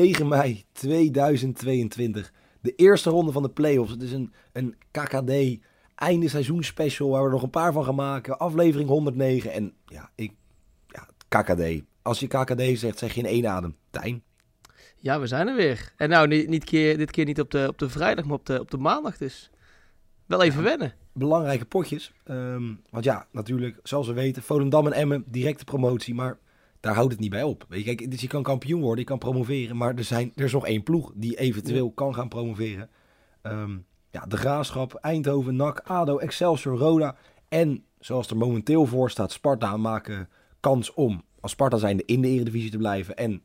9 mei 2022. De eerste ronde van de playoffs. Het is een, een KKD einde seizoen special waar we nog een paar van gaan maken. Aflevering 109. En ja, ik, ja, KKD. Als je KKD zegt, zeg je in één adem. Tijn. Ja, we zijn er weer. En nou, niet, niet keer, dit keer niet op de, op de vrijdag, maar op de, op de maandag dus. Wel even wennen. Belangrijke potjes. Ehm, want ja, natuurlijk, zoals we weten, Volendam en Emmen, directe promotie. Maar daar houdt het niet bij op. Weet je, kijk, dus je kan kampioen worden, je kan promoveren. Maar er, zijn, er is nog één ploeg die eventueel kan gaan promoveren. Ehm, ja, de Graafschap, Eindhoven, NAC, ADO, Excelsior, Roda. En zoals er momenteel voor staat, Sparta maken kans om als Sparta zijnde in de Eredivisie te blijven. En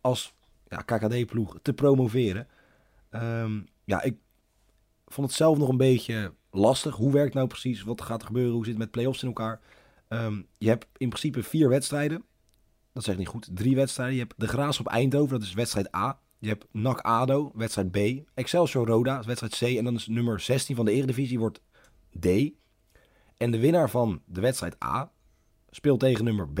als ja, KKD-ploeg te promoveren. Ehm, ja, ik vond het zelf nog een beetje lastig. Hoe werkt nou precies? Wat gaat er gebeuren? Hoe zit het met play-offs in elkaar? Ehm, je hebt in principe vier wedstrijden. Dat zeg ik niet goed. Drie wedstrijden. Je hebt de Graafschap Eindhoven, dat is wedstrijd A. Je hebt NAC ADO, wedstrijd B. Excelsior Roda, wedstrijd C. En dan is nummer 16 van de Eredivisie wordt D. En de winnaar van de wedstrijd A speelt tegen nummer B.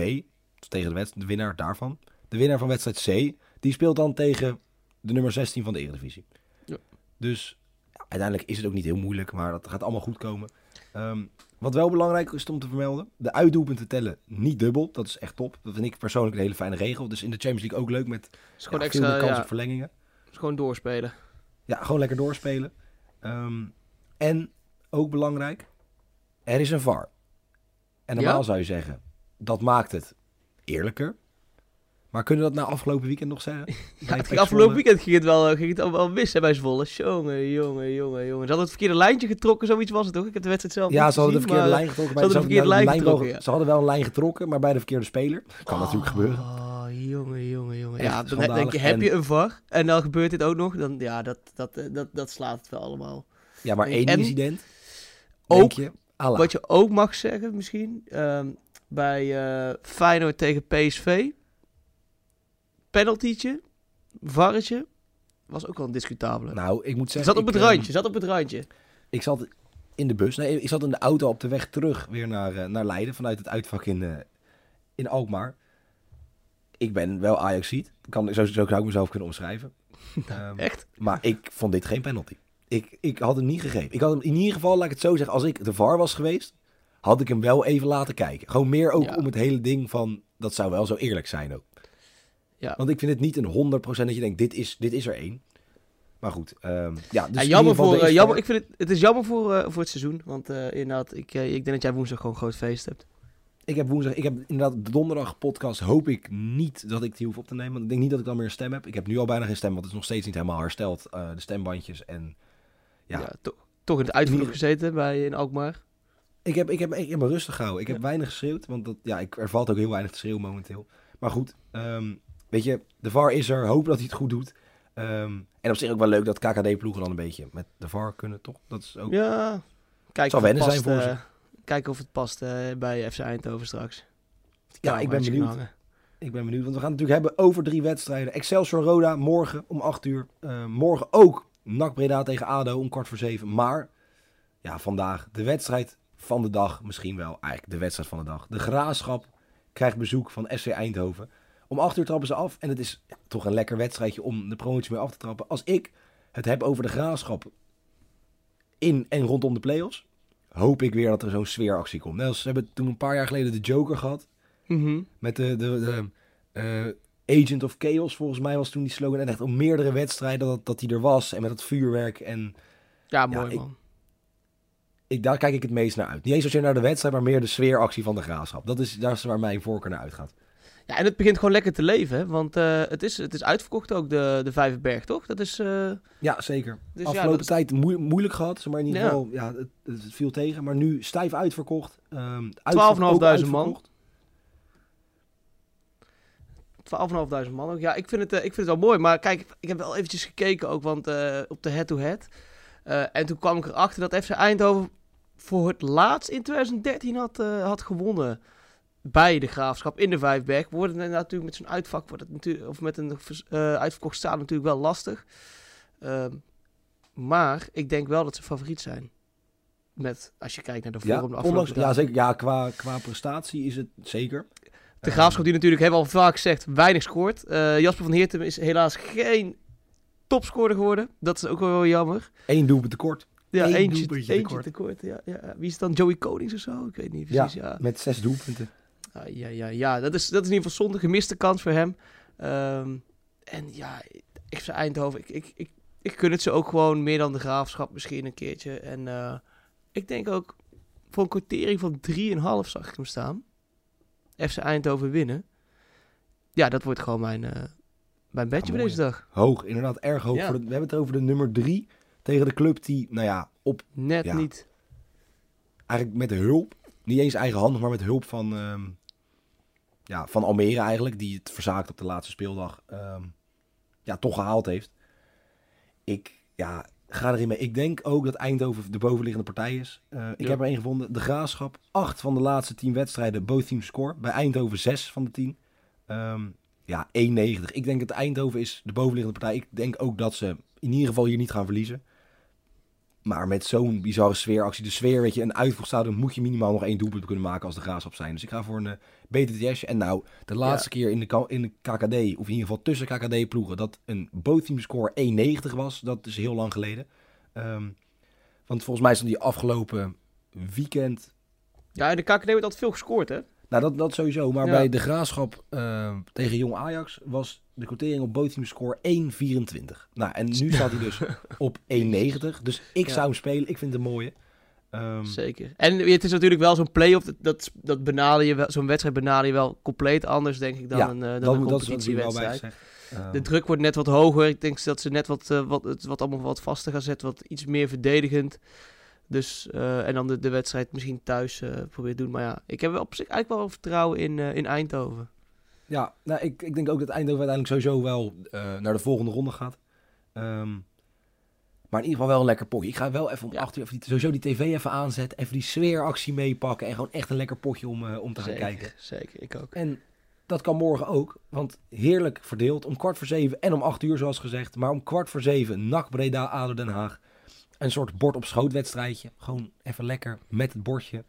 Tegen de, de winnaar daarvan. De winnaar van wedstrijd C, die speelt dan tegen de nummer 16 van de Eredivisie. Ja. Dus ja, uiteindelijk is het ook niet heel moeilijk, maar dat gaat allemaal goed komen. Ehm, wat wel belangrijk is om te vermelden, de uitdoelpunten tellen niet dubbel. Dat is echt top. Dat vind ik persoonlijk een hele fijne regel. Dus in de Champions League ook leuk met is gewoon ja, extra, veel kans ja, op verlengingen. is gewoon doorspelen. Ja, gewoon lekker doorspelen. Ehm, en ook belangrijk, er is een VAR. En normaal Ja? zou je zeggen, dat maakt het eerlijker. Maar kunnen we dat na afgelopen weekend nog zeggen? Ja, het afgelopen Zwolle? weekend ging het wel, eh, ging het al wel mis hè, bij Zwolle. Jongen, jongen, jongen, jongen. Ze hadden het verkeerde lijntje getrokken, zoiets was het toch? Ik heb de wedstrijd zelf Ja, niet ze hadden de gezien, verkeerde maar- lijn getrokken. ze bij- hadden de verkeerde lijn wel- getrokken, ja. Ze hadden wel een lijn getrokken, maar bij de verkeerde speler. Kan natuurlijk gebeuren. Oh, jongen, jongen, jongen. Echt Ja, dan denk je, heb je een VAR en dan gebeurt dit ook nog, dan ja, dat, dat, eh, dat, dat slaat het wel allemaal. Ja, maar één En- incident. Ook Denk je, Allah. Wat je ook mag zeggen misschien, ehm, bij eh Feyenoord tegen PSV, penaltytje, varretje, was ook wel een discutabele. Nou, ik moet zeggen... zat op het ehm, randje, zat op het randje. Ik zat in de bus. Nee, ik zat in de auto op de weg terug weer naar, eh, naar Leiden. Vanuit het uitvak in, eh, in Alkmaar. Ik ben wel Ajaxiet. Kan, zo, zo zou ik mezelf kunnen omschrijven. Ehm, Echt? maar ik vond dit geen penalty. Ik, ik had hem niet gegeven. Ik had hem in ieder geval, laat ik het zo zeggen. Als ik de VAR was geweest, had ik hem wel even laten kijken. Gewoon meer ook Ja. om het hele ding van... Dat zou wel zo eerlijk zijn ook. Ja. Want ik vind het niet een 100% dat je denkt, dit is, dit is er één. Maar goed, ehm, ja. Dus Ja, jammer voor, eh, jammer, ik vind het, het is jammer voor, eh, voor het seizoen, want eh, inderdaad, ik, ik denk dat jij woensdag gewoon een groot feest hebt. Ik heb woensdag, ik heb inderdaad de donderdag podcast. Hoop ik niet dat ik die hoef op te nemen. Want ik denk niet dat ik dan meer een stem heb. Ik heb nu al bijna geen stem, want het is nog steeds niet helemaal hersteld. de stembandjes. En Ja. Ja. to- toch in het uitvloer Niet- gezeten bij in Alkmaar. ik heb, ik heb, ik heb me rustig gehouden. Ik heb weinig geschreeuwd, want dat, ja, ik, er valt ook heel weinig te schreeuwen momenteel. Maar goed, ehm, weet je, de VAR is er. Hoop dat hij het goed doet. Ehm, en op zich ook wel leuk dat KKD-ploegen dan een beetje met de VAR kunnen, toch? Dat is ook... Ja, kijk Zal of het wennen zijn past, voor eh, Kijken of het past eh, bij FC Eindhoven straks. Ja, ik ben benieuwd. Ik ben benieuwd, want we gaan het natuurlijk hebben over drie wedstrijden. Excelsior Roda morgen om 8 uur. Eh, morgen ook NAC Breda tegen ADO om kwart voor zeven. Maar ja, vandaag de wedstrijd van de dag. Misschien wel eigenlijk de wedstrijd van de dag. De Graafschap krijgt bezoek van SC Eindhoven. Om 8 uur trappen ze af. En het is ja, toch een lekker wedstrijdje om de promotie mee af te trappen. Als ik het heb over de Graafschap in en rondom de play-offs... hoop ik weer dat er zo'n sfeeractie komt. Net als ze hebben toen een paar jaar geleden de Joker gehad. Mhm. Met de, de, de eh, Agent of Chaos, volgens mij was toen die slogan. En echt om meerdere wedstrijden dat, dat die er was. En met dat vuurwerk. En Ja, mooi ik- man. ik, daar kijk ik het meest naar uit. Niet eens zozeer naar de wedstrijd, maar meer de sfeeractie van de graafschap. Dat is, daar is waar mijn voorkeur naar uitgaat. Ja, en het begint gewoon lekker te leven, hè? want eh, het, is, het is uitverkocht ook, de, de Vijverberg, toch? Dat is... eh, Ja, zeker. Dus ja, Afgelopen dat- tijd moe- moeilijk gehad. Maar in ieder geval, ja, het, het viel tegen. Maar nu stijf uitverkocht. Ehm 12.500 man. 12.500 man ook. Ja, ik vind, het, eh, ik vind het wel mooi. Maar kijk, ik heb wel eventjes gekeken ook, want op de head-to-head. En toen kwam ik erachter dat FC Eindhoven voor het laatst in 2013 had, had gewonnen bij de Graafschap in de Vijfberg. Wordt het natuurlijk met zo'n uitvak, wordt het natuurlijk, of met een eh uitverkocht staat natuurlijk wel lastig. Ehm, maar ik denk wel dat ze favoriet zijn. Met, als je kijkt naar de Ja, vorm de afgelopen ondanks, ja, dagen. zeker. Ja, qua, qua prestatie is het zeker. De Graafschap die natuurlijk, hebben we al vaak gezegd, weinig scoort. Eh, Jasper van Heertem is helaas geen topscorer geworden. Dat is ook wel jammer. Eén doelpunt tekort. Ja, Eén eentje, doelpuntje eentje tekort. tekort. Ja, ja. Wie is het dan? Joey Konings of zo? Ik weet niet precies. Ja, Met zes doelpunten. Ja, ja, ja. Dat, is, dat is in ieder geval zonde. Gemiste kans voor hem. Ehm, en ja, ik zei Eindhoven. Ik, ik, ik, ik kun het ze ook gewoon meer dan de Graafschap misschien een keertje. En eh, ik denk ook voor een quotering van 3,5 zag ik hem staan. FC Eindhoven winnen. Ja, dat wordt gewoon mijn, eh mijn bedje voor deze dag. Hoog, inderdaad erg hoog. Ja. Voor de- we hebben het over de nummer drie tegen de club die, nou ja, op Net Ja. niet. eigenlijk met de hulp, niet eens eigenhandig, maar met hulp van, ehm, ja, van Almere eigenlijk, die het verzaakt op de laatste speeldag, ehm, ja, toch gehaald heeft. Ik, ja, ga erin mee. Ik denk ook dat Eindhoven de bovenliggende partij is. Eh, ik Ja. heb er één gevonden. De Graafschap, acht van de laatste tien wedstrijden, both teams score. Bij Eindhoven zes van de tien. Ehm, ja, 1,90. Ik denk dat Eindhoven is de bovenliggende partij. Ik denk ook dat ze in ieder geval hier niet gaan verliezen. Maar met zo'n bizarre sfeeractie, de sfeer, weet je, een uitvoerstadion moet je minimaal nog één doelpunt kunnen maken als de graafschap zijn. Dus ik ga voor een uh, BTTS. En nou, de laatste keer in de, in de KKD, of in ieder geval tussen KKD-ploegen, dat een team score 1,90 was, dat is heel lang geleden. Ehm, want volgens mij stond die afgelopen weekend Ja, in de KKD wordt altijd veel gescoord, hè? Nou, dat, dat sowieso. Maar Ja. bij de graafschap eh, tegen Jong Ajax was de quotering op both team score 1,24. Nou, en nu staat hij dus op 1,90. Dus ik Ja. zou hem spelen. Ik vind het een mooie. Ehm, Zeker. En het is natuurlijk wel zo'n play-off, dat- dat, benader je wel, zo'n wedstrijd benader je wel compleet anders, denk ik, dan Ja, een, eh, dan dat, een competitiewedstrijd. Ehm, De druk wordt net wat hoger. Ik denk dat ze net wat, eh, wat, het wat allemaal wat vaster gaan zetten, wat iets meer verdedigend. Dus, eh, en dan de, de wedstrijd misschien thuis eh proberen doen. Maar ja, ik heb wel op zich eigenlijk wel vertrouwen in, eh, in Eindhoven. Ja, nou, ik, ik denk ook dat Eindhoven uiteindelijk sowieso wel naar de volgende ronde gaat. Ehm, maar in ieder geval wel een lekker potje. Ik ga wel even om Ja. acht uur sowieso die tv even aanzetten. Even die sfeeractie meepakken. En gewoon echt een lekker potje om, om te gaan kijken. Zeker, ik ook. En dat kan morgen ook. Want heerlijk verdeeld. Om kwart voor zeven en om acht uur zoals gezegd. Maar om kwart voor zeven NAC Breda, ADO Den Haag. Een soort bord op schoot wedstrijdje. Gewoon even lekker met het bordje.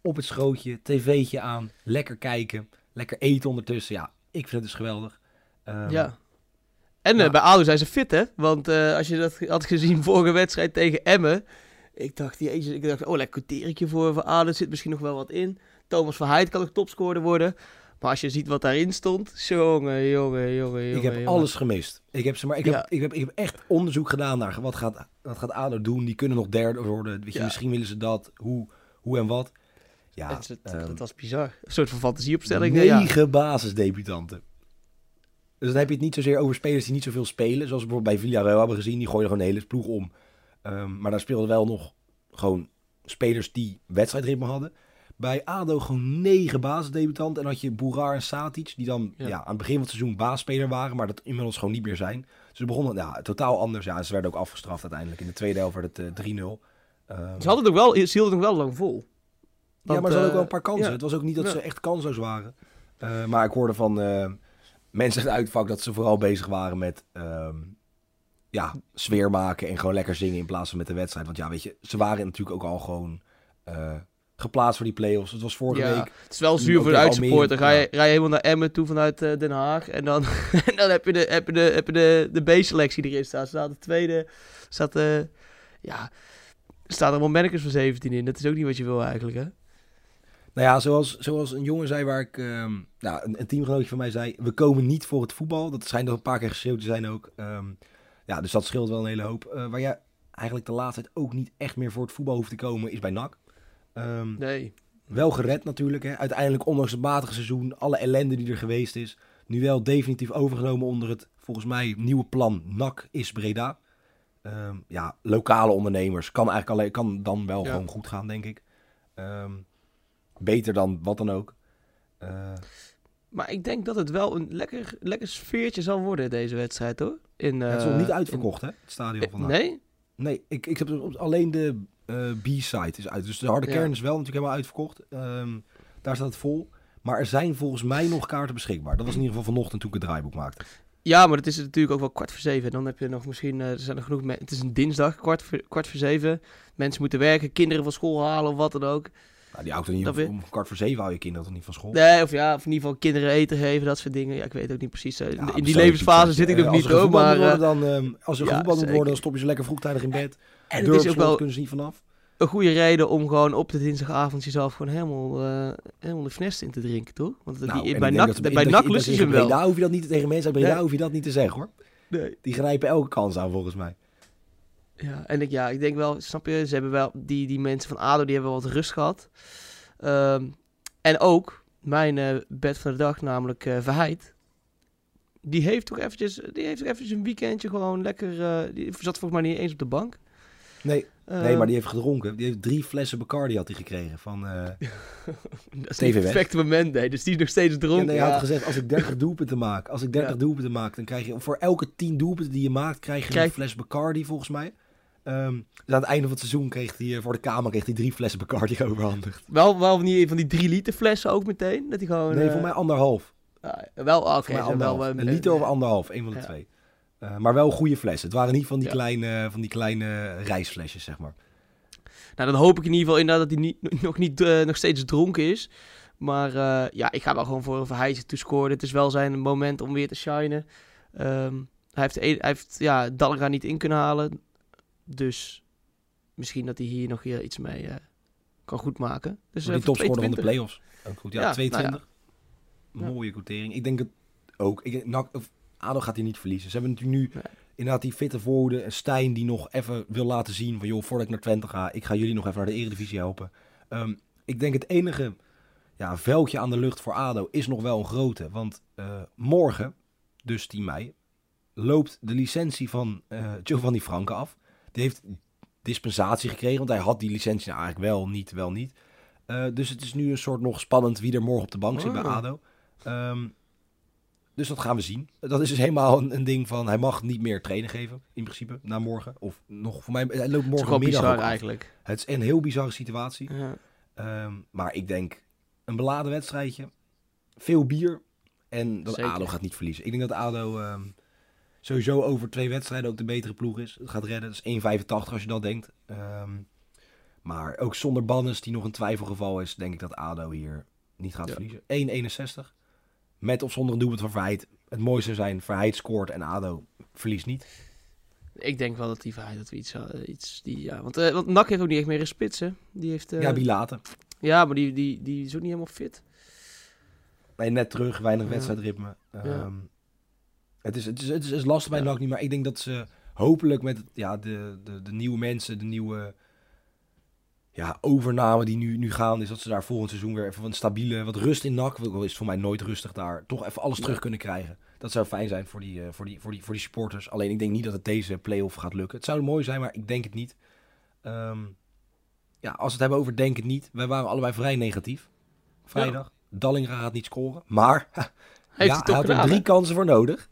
Op het schootje, tv'tje aan. Lekker kijken. Lekker eten ondertussen. Ja, ik vind het dus geweldig. Ehm, ja. En eh, ja. bij ADO zijn ze fit, hè? Want eh, als je dat had gezien vorige wedstrijd tegen Emmen... Ik dacht, jezus, ik dacht, oh, lekker quoteringje voor, voor ADO. Er zit misschien nog wel wat in. Thomas Verheid kan ook topscorer worden. Maar als je ziet wat daarin stond... Jongen, jongen, jongen, Ik jongen, heb jongen. alles gemist. Ik heb, ze maar, ik, heb, ik, heb, ik heb echt onderzoek gedaan naar wat gaat, wat gaat ADO doen. Die kunnen nog derde worden. Weet je, Ja. Misschien willen ze dat. Hoe, hoe en wat. Ja, Het, het, ehm, het was bizar. Een soort van fantasieopstelling. eh, Ja. Negen basisdebutanten. Dus dan heb je het niet zozeer over spelers die niet zoveel spelen. Zoals we bijvoorbeeld bij Villarreal hebben gezien. Die gooien gewoon de hele ploeg om. Ehm, maar daar speelden wel nog gewoon spelers die wedstrijdritme hadden. Bij ADO gewoon negen basisdebutanten. En had je Boerar en Satic. Die dan Ja. ja. aan het begin van het seizoen baasspeler waren. Maar dat inmiddels gewoon niet meer zijn. Dus ze begonnen ja, totaal anders. Ja, ze werden ook afgestraft uiteindelijk. In de tweede helft werd het eh, 3-0. Ehm, Ze hadden het wel, ze hielden het nog wel lang vol. ja, maar ze hadden ook eh, wel een paar kansen. ja. Het was ook niet dat ze echt kansloos waren. Eh, maar ik hoorde van eh, mensen in het uitvak dat ze vooral bezig waren met ehm, ja, sfeer maken en gewoon lekker zingen in plaats van met de wedstrijd. Want ja, weet je, ze waren natuurlijk ook al gewoon eh, geplaatst voor die play-offs. Het was vorige Ja, week. het is wel zuur voor de uitsupporter. Ga je, rij je helemaal naar Emmen toe vanuit eh, Den Haag. En dan, en dan heb je de, heb je de, heb je de, de B-selectie erin staat. Er staat de tweede. Staat, eh ja, er staan allemaal van 17 in. Dat is ook niet wat je wil eigenlijk, hè? Nou ja, zoals, zoals een jongen zei waar ik, ehm, nou, een, een teamgenootje van mij zei, we komen niet voor het voetbal. Dat schijnt nog een paar keer geschreeuwd te zijn ook. Ehm, ja, dus dat scheelt wel een hele hoop. Eh, waar je eigenlijk de laatste tijd ook niet echt meer voor het voetbal hoeft te komen, is bij NAC. Ehm, Nee. Wel gered natuurlijk. Hè. Uiteindelijk, ondanks het matige seizoen, alle ellende die er geweest is. Nu wel definitief overgenomen onder het, volgens mij, nieuwe plan NAC is Breda. Ehm, ja, lokale ondernemers. Kan eigenlijk alleen, kan dan wel Ja. gewoon goed gaan, denk ik. Ehm, beter dan wat dan ook. Eh, Maar ik denk dat het wel een lekker, lekker sfeertje zal worden, deze wedstrijd, hoor. In, het is nog eh, niet uitverkocht, hè? Het stadion in- vandaag. nee? Nee, ik, ik heb alleen de eh, B-site is uit. Dus de harde kern is wel natuurlijk helemaal uitverkocht. Ehm, daar staat het vol. Maar er zijn volgens mij nog kaarten beschikbaar. Dat was in ieder geval vanochtend toen ik het draaiboek maakte. Ja, maar het is natuurlijk ook wel kwart voor zeven. Dan heb je nog misschien, eh, er zijn er genoeg Het is een dinsdag, kwart voor, kwart voor zeven. Mensen moeten werken, kinderen van school halen of wat dan ook. Nou, die er niet Dat om, kwart voor zeven hou je kinderen toch niet van school? Nee, of ja, of in ieder geval kinderen eten geven, dat soort dingen. Ja, ik weet ook niet precies. eh, Ja, in die levensfase zit ik nog niet gevoetbald maar... worden, dan, ehm, als er ja, moet worden, dan stop je ze lekker vroegtijdig in bed. En het is ook wel kunnen ze niet vanaf. een goede reden om gewoon op de dinsdagavond jezelf gewoon helemaal, eh helemaal de fnest in te drinken, toch? Want die, Nou, ik bij denk NAC, dat ze- bij NAC lusten je ze wel. Breda hoef je dat niet tegen mensen uit Breda Nee. hoef je dat niet te zeggen hoor. Nee. Die grijpen elke kans aan volgens mij. Ja, en ik, ja, ik denk wel, snap je, ze hebben wel, die, die mensen van ADO, die hebben wel wat rust gehad. Ehm, en ook, mijn eh, bed van de dag, namelijk eh Verheid, die heeft toch eventjes, die heeft toch eventjes een weekendje gewoon lekker, die zat volgens mij niet eens op de bank. Nee, Eh, nee, maar die heeft gedronken. Die heeft drie flessen Bacardi had hij gekregen van... eh, dat is TV niet het weg. perfecte moment, nee, dus die is nog steeds Ja, dronken. nee, Ja, hij had gezegd, als ik 30 doelpunten maak, als ik 30 Ja. doelpunten maak, dan krijg je voor elke 10 doelpunten die je maakt, krijg je Krijg- een fles Bacardi volgens mij. Ehm, dus aan het einde van het seizoen kreeg hij eh, voor de kamer kreeg hij drie flessen Bacardi overhandigd. Wel, wel van die, van die drie liter flessen ook meteen, dat hij gewoon... Nee, voor mij anderhalf. ja, wel, ah, oké, voor mij ze wel, anderhalf. eh, een liter of anderhalf, een van de twee. Eh, maar wel goede flessen. Het waren niet van die, Ja. kleine, van die kleine reisflesjes, zeg maar. Nou, dan hoop ik in ieder geval inderdaad dat hij niet, nog, niet, eh, nog steeds dronken is. Maar eh, ja, ik ga wel gewoon voor een verhijzen toescoren. Het is wel zijn moment om weer te shinen. Ehm, hij heeft, hij heeft ja, Dalga niet in kunnen halen. Dus misschien dat hij hier nog weer iets mee kan goedmaken. Dus die topscorer van de 22. play-offs. Ook goed, ja, Ja, 22. nou ja. Mooie quotering. Ik denk het ook. Ik, of, ADO gaat hier niet verliezen. Ze hebben natuurlijk nu Nee. inderdaad die fitte voorhoede. Een Stijn die nog even wil laten zien van... joh, voordat ik naar Twente ga, ik ga jullie nog even naar de Eredivisie helpen. Ehm, ik denk het enige ja, veldje aan de lucht voor ADO is nog wel een grote. Want eh, morgen, dus 10 mei, loopt de licentie van eh Giovanni Franke af. Die heeft dispensatie gekregen, want hij had die licentie nou eigenlijk wel, niet, wel niet. Eh, dus het is nu een soort nog spannend wie er morgen op de bank zit bij Ah. ADO. Ehm, dus dat gaan we zien. Dat is dus helemaal een, een ding van hij mag niet meer trainen geven, in principe, na morgen. Of nog voor mij, hij loopt Dat is morgen gewoon middag bizar ook af. eigenlijk. Het is een heel bizarre situatie. Ja. Ehm, maar ik denk een beladen wedstrijdje, veel bier en dat Zeker. ADO gaat niet verliezen. Ik denk dat ADO ehm, sowieso over twee wedstrijden ook de betere ploeg is. Het gaat redden, dat is 1,85 als je dat denkt. Ehm, maar ook zonder Bannes, die nog een twijfelgeval is, denk ik dat ADO hier niet gaat Ja. verliezen. 1,61. Met of zonder een doelpunt van Verheid. Het mooiste zou zijn, Verheid scoort en ADO verliest niet. Ik denk wel dat die Verheid dat we iets, eh, iets die, ja, want, eh want NAC heeft ook niet echt meer een spits, hè? Die heeft, eh, ja, Bilaten. ja, maar die, die, die is ook niet helemaal fit. Nee, net terug, weinig Ja. wedstrijdritme. Ja. Ehm, het, is, het, is, het is lastig bij Ja. Niet, maar ik denk dat ze hopelijk met ja, de, de, de nieuwe mensen, de nieuwe ja, overname die nu, nu gaan, is dat ze daar volgend seizoen weer even een stabiele, wat rust in NAC, al is het voor mij nooit rustig daar, toch even alles terug kunnen krijgen. Dat zou fijn zijn voor die, eh, voor, die, voor, die, voor die supporters. Alleen ik denk niet dat het deze play-off gaat lukken. Het zou mooi zijn, maar ik denk het niet. Ehm, ja, als we het hebben over denk het niet. Wij waren allebei vrij negatief. Vrijdag. Dallinga gaat niet scoren. Maar Heeft ja, hij toch had er drie kansen voor nodig.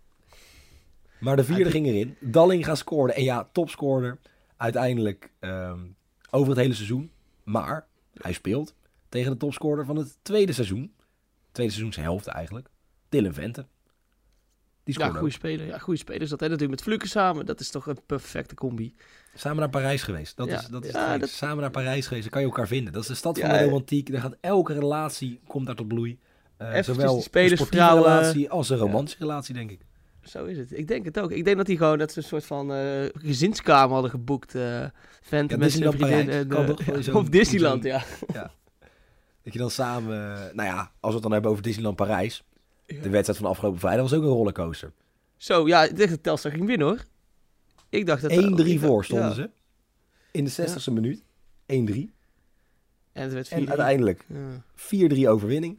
Maar de vierde ging erin. Dallinga scoorde. En ja, topscorer. Uiteindelijk ehm, over het hele seizoen. Maar hij speelt tegen de topscorer van het tweede seizoen. Tweede seizoenshelft eigenlijk. Dylan Vente. Die Ja, scoorde goede speler. Ja, goede speler dat. En natuurlijk met Fluke samen. Dat is toch een perfecte combi. Samen naar Parijs geweest. Dat Ja, is, dat is ja, dat- Samen naar Parijs geweest. Dan kan je elkaar vinden. Dat is de stad van Ja, de ja. romantiek. Daar gaat elke relatie komt daar tot bloei. Eh, zowel spelers, een sportieve vrouwen- relatie als een romantische relatie, denk ik. Zo is het. Ik denk het ook. Ik denk dat die gewoon dat ze een soort van eh, gezinskamer hadden geboekt. eh Vent Ja, met zijn Disneyland vriendin. En, eh, ja, Of Disneyland, zo'n- ja. Dat je dan samen, nou ja, als we het dan hebben over Disneyland Parijs. Ja. De wedstrijd van afgelopen vrijdag was ook een rollercoaster. Zo, ja, ik dacht dat Telstar ging winnen hoor. Ik dacht dat... 1-3 ik dacht- voor stonden ja. ze. In de 60ste minuut. 1-3. En het werd 4-3. En uiteindelijk Ja. 4-3 overwinning.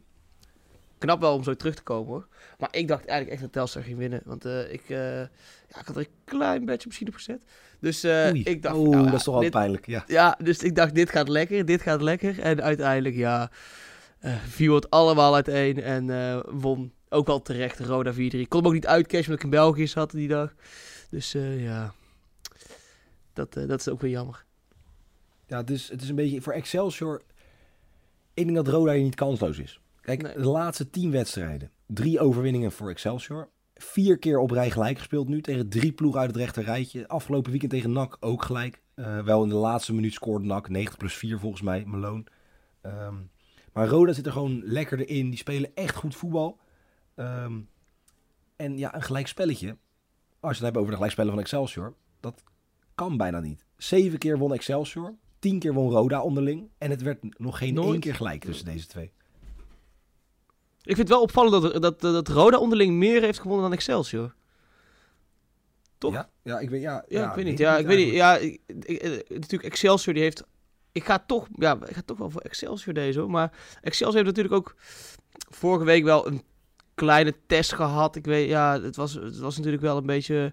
Knap wel om zo terug te komen hoor. Maar ik dacht eigenlijk echt dat Telstar ging winnen. Want eh, ik, eh, ja, ik had er een klein beetje misschien op gezet. Dus eh, ik dacht... Oeh, nou dat is toch wel dit- pijnlijk. Ja. Ja, dus ik dacht, dit gaat lekker, dit gaat lekker. En uiteindelijk, ja, viel het allemaal uiteen. En won ook wel terecht Roda 4-3. Ik kon hem ook niet uitcashen omdat ik in België zat die dag. Dus ja, dat, dat is ook weer jammer. ja, is, het is een beetje voor Excelsior. Ik denk dat Roda hier niet kansloos is. Kijk, Nee. de laatste 10 wedstrijden. Drie overwinningen voor Excelsior. Vier keer op rij gelijk gespeeld nu tegen drie ploegen uit het rechter rijtje. Afgelopen weekend tegen NAC ook gelijk. Eh, wel in de laatste minuut scoorde NAC 90 plus 4 volgens mij, Malone. Ehm, maar Roda zit er gewoon lekker in. Die spelen echt goed voetbal. Ehm, en ja, een gelijk spelletje. Als je het hebt over de gelijkspellen van Excelsior. Dat kan bijna niet. Zeven keer won Excelsior. Tien keer won Roda onderling. En het werd nog geen Nooit. één keer gelijk tussen deze twee. Ik vind het wel opvallend dat, dat, dat Roda onderling meer heeft gewonnen dan Excelsior. Toch? Ja, ja ik weet, ja, Ja, ik weet niet. Ja, ik weet niet. Ja, ik- ik- natuurlijk Excelsior die heeft. Ik ga toch, ja, ik ga toch wel voor Excelsior deze hoor. Maar Excelsior heeft natuurlijk ook vorige week wel een kleine test gehad. Ik weet, ja, het was, het was natuurlijk wel een beetje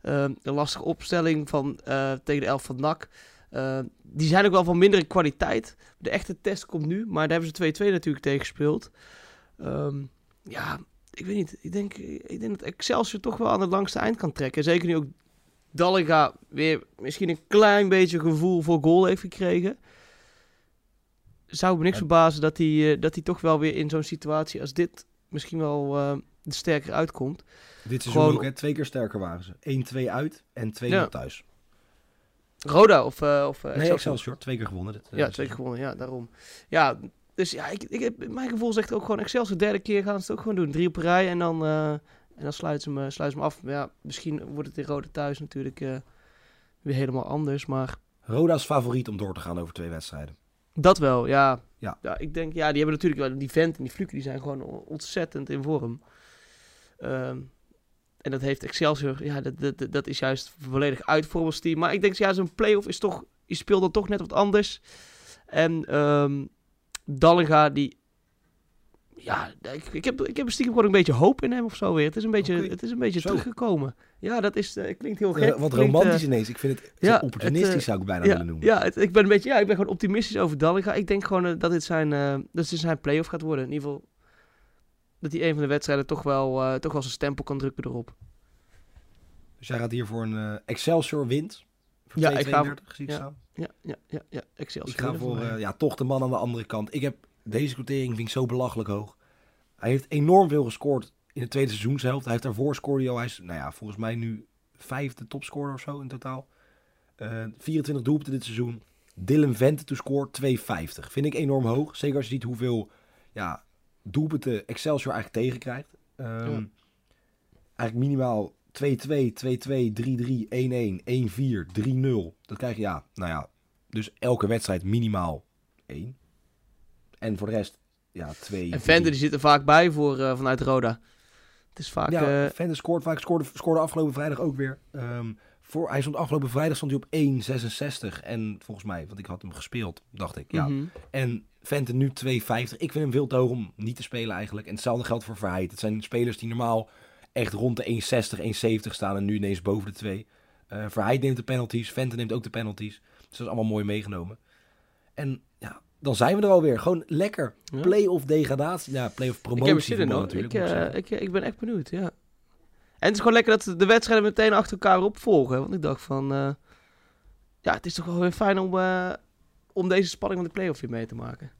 eh, een lastige opstelling van eh, tegen de elf van NAC. Eh, die zijn ook wel van mindere kwaliteit. De echte test komt nu, maar daar hebben ze 2-2 natuurlijk tegen gespeeld. Ehm, ja, ik weet niet. Ik denk, ik denk dat Excelsior toch wel aan het langste eind kan trekken. Zeker nu ook Dallinga weer misschien een klein beetje gevoel voor goal heeft gekregen. Zou me niks verbazen dat hij, eh, dat hij toch wel weer in zo'n situatie als dit misschien wel eh, er sterker uitkomt. Dit seizoen Gewoon- ook, hè. Twee keer sterker waren ze. 1-2 uit en 2 Ja. thuis. Roda of, eh of Nee, Excelsior? Twee keer gewonnen. Dit, Ja, twee keer gewonnen. Ja, daarom. Ja, dus ja, ik, ik, heb- mijn gevoel zegt ook gewoon Excelsior. Derde keer gaan ze het ook gewoon doen. Drie op rij en dan, eh, en dan sluiten, ze hem, sluiten ze hem af. Maar ja, misschien wordt het in Roda thuis natuurlijk eh, weer helemaal anders. Maar Roda's favoriet om door te gaan over twee wedstrijden. dat wel, ja. Ja. ja. ik denk, ja, die hebben natuurlijk wel, die Vent en die Fluke, die zijn gewoon ontzettend in vorm. Ehm, en dat heeft Excelsior, ja, dat, dat, dat is juist volledig uit vorm als team. Maar ik denk, ja, zo'n play-off is toch, je speelt dan toch net wat anders. En ehm Dallinga, die, ja, ik, ik, heb, ik heb stiekem gewoon een beetje hoop in hem of zo weer. Het is een beetje, het is een beetje Zo. teruggekomen. Ja, dat is, eh, klinkt heel gek. Eh, wat Klinkt, romantisch eh, ineens. Ik vind het ja, zo opportunistisch, het, zou ik bijna ja, willen noemen. Ja, het- ik ben een beetje, ja, ik ben gewoon optimistisch over Dallinga. Ik denk gewoon dat dit zijn, dat dit zijn play-off gaat worden. In ieder geval dat hij een van de wedstrijden toch wel, toch wel zijn stempel kan drukken erop. Dus jij gaat hier voor een Excelsior wint. Ja, 2,32 ik ga voor- zie ik ja. staan. Ja, ja, ja, ja. Excelsior. Ik ga voor eh, ja, toch de man aan de andere kant. Ik heb deze quotering vind ik zo belachelijk hoog. Hij heeft enorm veel gescoord in de tweede seizoenshelft. Hij heeft daarvoor scoorde hij. Hij is, nou ja, volgens mij nu vijfde topscorer of zo in totaal. Eh 24 doelpunten dit seizoen. Dylan Vente to score 2,50. Vind ik enorm hoog. Zeker als je ziet hoeveel ja, doelpunten Excelsior eigenlijk tegenkrijgt. Ja. Eigenlijk minimaal 2-2, 2-2, 3-3, 1-1, 1-4, 3-0. Dat krijg je, ja, nou ja. Dus elke wedstrijd minimaal 1. En voor de rest, ja, 2. En Vente die zit er vaak bij voor, eh, vanuit Roda. Het is vaak... Ja, eh, Vente scoort vaak. Scoorde, scoorde afgelopen vrijdag ook weer. Ehm, voor, hij stond afgelopen vrijdag stond hij op 1,66. En volgens mij, want ik had hem gespeeld, dacht ik. Ja. mhm. En Vente nu 2,50. Ik vind hem veel te hoog om niet te spelen eigenlijk. En hetzelfde geldt voor Verheid. Het zijn spelers die normaal echt rond de 1,60, 1,70 staan. En nu ineens boven de 2. Eh Verheid neemt de penalties. Vente neemt ook de penalties. Dus dat is allemaal mooi meegenomen. En ja, dan zijn we er alweer. Gewoon lekker. Ja. Play-off degradatie. Ja, play-off Ik heb er promotie. zin in voetbal hoor. natuurlijk. Ik, moet ik ik, ik ben echt benieuwd, ja. En het is gewoon lekker dat de wedstrijden meteen achter elkaar opvolgen. Want ik dacht van... eh, ja, het is toch wel weer fijn om, om deze spanning van de play-off weer mee te maken.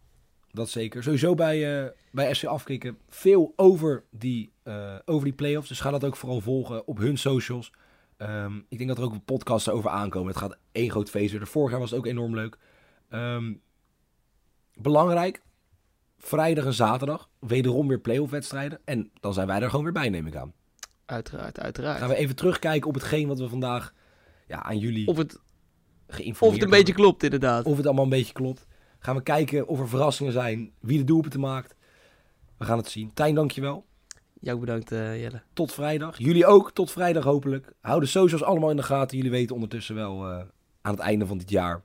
Dat zeker. Sowieso bij, eh, bij FC Afkikken veel over die, eh, over die play-offs. Dus ga dat ook vooral volgen op hun socials. Ehm, ik denk dat er ook een podcast over aankomen. Het gaat één groot feest worden. Vorig jaar was het ook enorm leuk. Ehm, belangrijk. Vrijdag en zaterdag. Wederom weer play-off wedstrijden. En dan zijn wij er gewoon weer bij, neem ik aan. Uiteraard, uiteraard. Gaan we even terugkijken op hetgeen wat we vandaag ja, aan jullie Of het, geïnformeerd of het een beetje klopt, inderdaad. Of het allemaal een beetje klopt. Gaan we kijken of er verrassingen zijn. Wie de doelpunten maakt. We gaan het zien. Tijn, dankjewel. Jou bedankt, eh, Jelle. Tot vrijdag. Jullie ook tot vrijdag hopelijk. Hou de socials allemaal in de gaten. Jullie weten ondertussen wel eh, aan het einde van dit jaar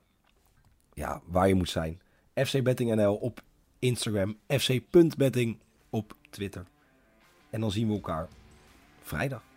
ja, waar je moet zijn. FC Betting NL op Instagram. FC.betting op Twitter. En dan zien we elkaar vrijdag.